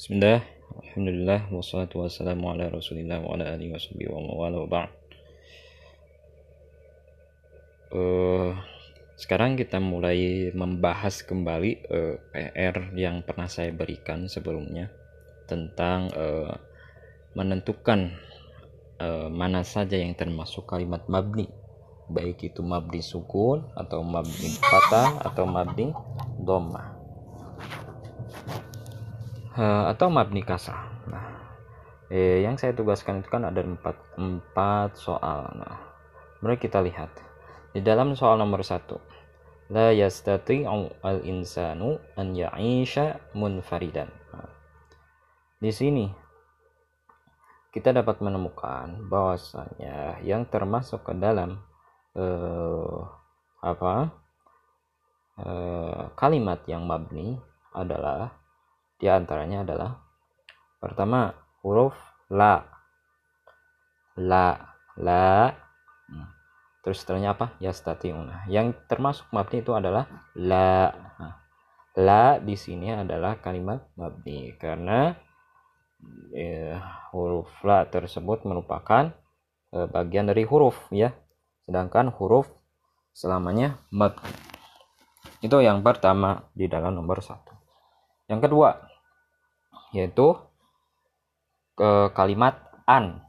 Bismillah, Alhamdulillah, wassalatu wassalamu ala rasulillah wa ala alihi wa sahbihi wa mawala wa ba'd. Uh, Sekarang kita mulai membahas kembali uh, eh, PR yang pernah saya berikan sebelumnya Tentang uh, menentukan uh, mana saja yang termasuk kalimat mabni. Baik itu mabni sukun atau mabni patah atau mabni domah uh, atau mabni kasrah. Nah, eh, yang saya tugaskan itu kan ada empat, empat soal. Nah, mari kita lihat di dalam soal nomor satu. La yastati'u al-insanu an ya'isha munfaridan. Nah, di sini kita dapat menemukan bahwasanya yang termasuk ke dalam uh, apa uh, kalimat yang mabni adalah di antaranya adalah pertama huruf la. La, la. Hmm. Terus setelahnya apa? Yastati'una. Yang termasuk mabni itu adalah la. Nah, la di sini adalah kalimat mabni karena eh, huruf la tersebut merupakan eh, bagian dari huruf ya. Sedangkan huruf selamanya mabni. Itu yang pertama di dalam nomor satu. Yang kedua, yaitu ke kalimat an.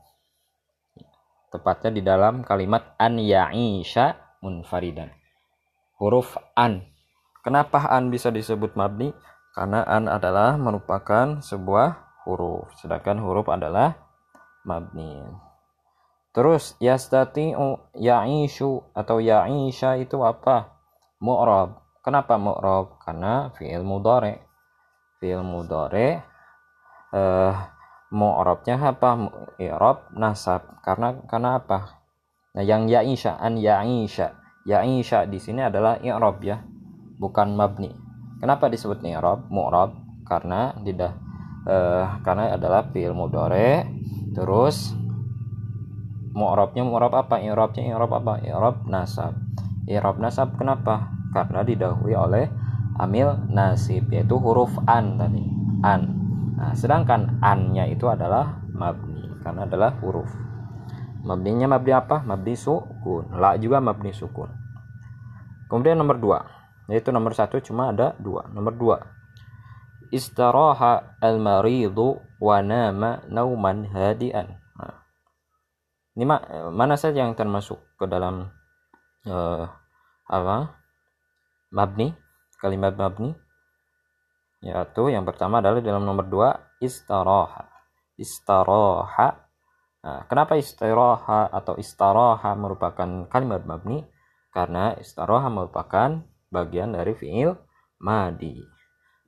Tepatnya di dalam kalimat an ya'isha munfaridan. Huruf an. Kenapa an bisa disebut mabni? Karena an adalah merupakan sebuah huruf. Sedangkan huruf adalah mabni. Terus yastati'u ya'ishu atau ya'isha itu apa? Mu'rab. Kenapa mu'rab? Karena fi'il mudhari. Fi'il mudhari uh, mu'rabnya apa? I'rab nasab. Karena karena apa? Nah yang ya'isha an ya'isha. Ya'isha di sini adalah i'rab ya bukan mabni. Kenapa disebut i'rab? Mu'rab karena tidak uh, karena adalah fi'il mudhari. Terus mu'rabnya mu'rab apa? I'rabnya i'rab apa? I'rab nasab. I'rab nasab kenapa? Karena didahului oleh amil nasib yaitu huruf an tadi. An Nah, sedangkan an-nya itu adalah mabni karena adalah huruf. Mabninya mabni apa? Mabni sukun. La juga mabni sukun. Kemudian nomor dua, yaitu nomor satu cuma ada dua. Nomor dua, istaraha al-maridu wa nama nauman hadian. Nah, ini ma mana saja yang termasuk ke dalam uh, apa? Mabni, kalimat mabni yaitu yang pertama adalah dalam nomor dua istaroha. Istaroha. Nah, kenapa istaroha atau istaroha merupakan kalimat mabni? Karena istaroha merupakan bagian dari fiil madi.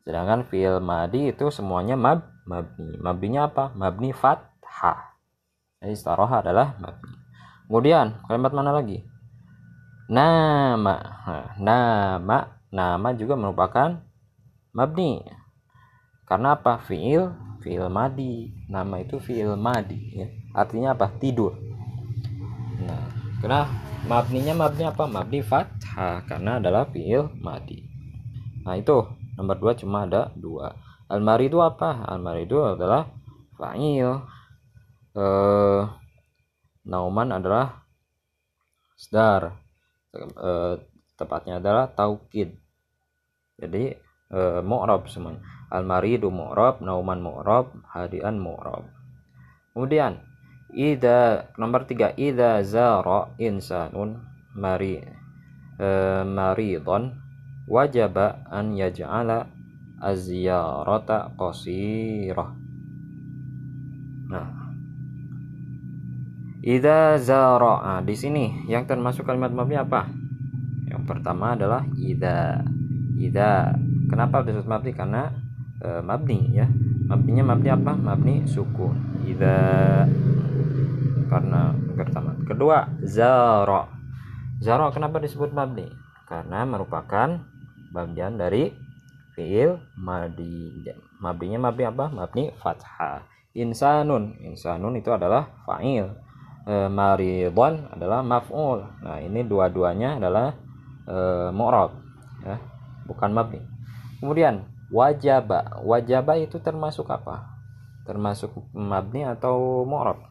Sedangkan fiil madi itu semuanya mab mabni. Mabninya apa? Mabni fathah. Jadi istaroha adalah mabni. Kemudian kalimat mana lagi? Nama. Nah, nama. Nama juga merupakan mabni. Karena apa? Fiil fiil madi. Nama itu fiil madi ya. artinya apa? Tidur. Nah karena mabninya mabni apa? Mabni fathah karena adalah fiil madi. Nah itu. Nomor dua cuma ada dua. Almari itu apa? Almari itu adalah fa'il. Eh, nauman adalah sedar. Eh, tepatnya adalah taukid. Jadi e, mu'rab semuanya. Al-maridu mu'rab nauman mu'rab hadian mu'rab. Kemudian ida nomor tiga ida zara insanun mari e, maridon wajaba an yaj'ala azyarata qasirah. Nah. Ida zara nah, di sini yang termasuk kalimat mabni apa? Yang pertama adalah ida ida Kenapa disebut mabni? Karena e, mabni ya. Mabninya mabni apa? Mabni sukun. Idza karena pertama. Kedua, zara. Zara kenapa disebut mabni? Karena merupakan bagian dari fiil madi. Mabninya mabni apa? Mabni fathah. Insanun. Insanun itu adalah fa'il. E, maridon adalah maf'ul. Nah, ini dua-duanya adalah e, mu'rab ya, bukan mabni. Kemudian wajaba. Wajaba itu termasuk apa? Termasuk mabni atau mu'rab?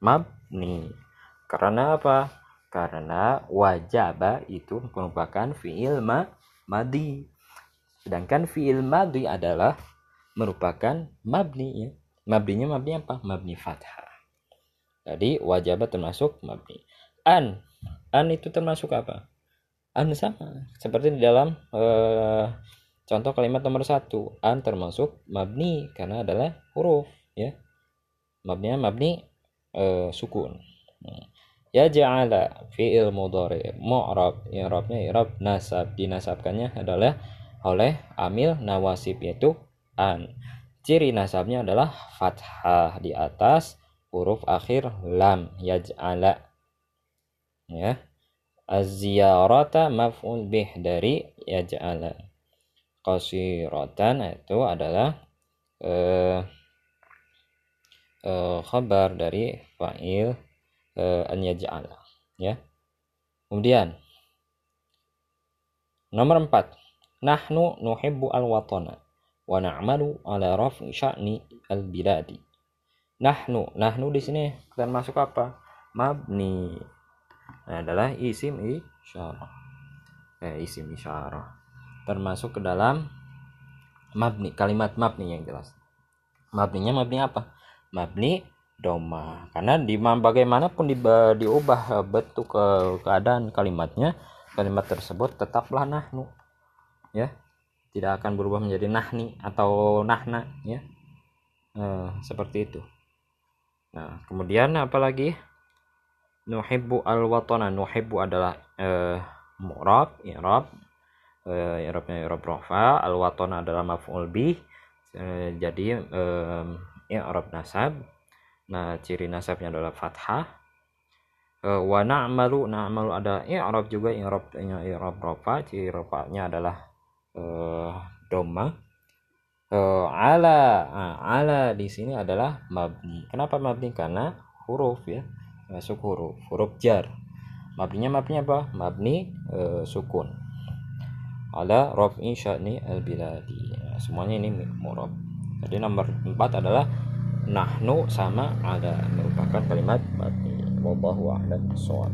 Mabni. Karena apa? Karena wajaba itu merupakan fiil ma madi sedangkan fiil madi adalah merupakan mabni ya. Mabninya mabni apa? Mabni fathah. Jadi wajaba termasuk mabni. An. An itu termasuk apa? An sama. Seperti di dalam uh, contoh kalimat nomor satu an termasuk mabni karena adalah huruf ya. Mabninya mabni uh, sukun. Ya ja'ala fi'il mudhari mu'rab. I'rabnya i'rab nasab dinasabkannya adalah oleh amil nawasib yaitu an. Ciri nasabnya adalah fathah di atas huruf akhir lam. Yaj'ala. Ya. Az-ziyarata maf'ul bih dari yaj'ala qasiratan itu adalah eh, eh, khabar dari fa'il eh, an yaj'ala ya. Kemudian nomor 4 nahnu nuhibbu al-watana wa na'malu ala raf'i sya'ni al-biladi. Nahnu nahnu di sini termasuk apa? Mabni. Nah, adalah isim isyarah. Eh, isim isyarah termasuk ke dalam mabni kalimat mabni yang jelas. Mabninya mabni apa? Mabni doma. Karena di bagaimanapun di, diubah bentuk ke keadaan kalimatnya kalimat tersebut tetaplah nahnu ya. Tidak akan berubah menjadi nahni atau nahna ya. Eh, seperti itu. Nah kemudian apalagi nuhibbu al watana nuhibbu adalah eh, mu'rab i'rab eh, i'rabnya i'rab rafa al watana adalah maf'ul bih. Eh, jadi eh, i'rab nasab. Nah ciri nasabnya adalah fathah. Eh, wa na'malu na'malu ada i'rab juga i'rab i'rab rafa. Ciri rafanya adalah eh, doma eh, ala nah, ala di sini adalah mabni. Kenapa mabni? Karena huruf ya masuk huruf. Huruf jar. Mabninya mabni apa? Mabni e, sukun ada raf'i sya'ni al biladi ya, semuanya ini murab. Jadi nomor 4 adalah nahnu sama ada merupakan kalimat mabni wallahu a'lam bissawab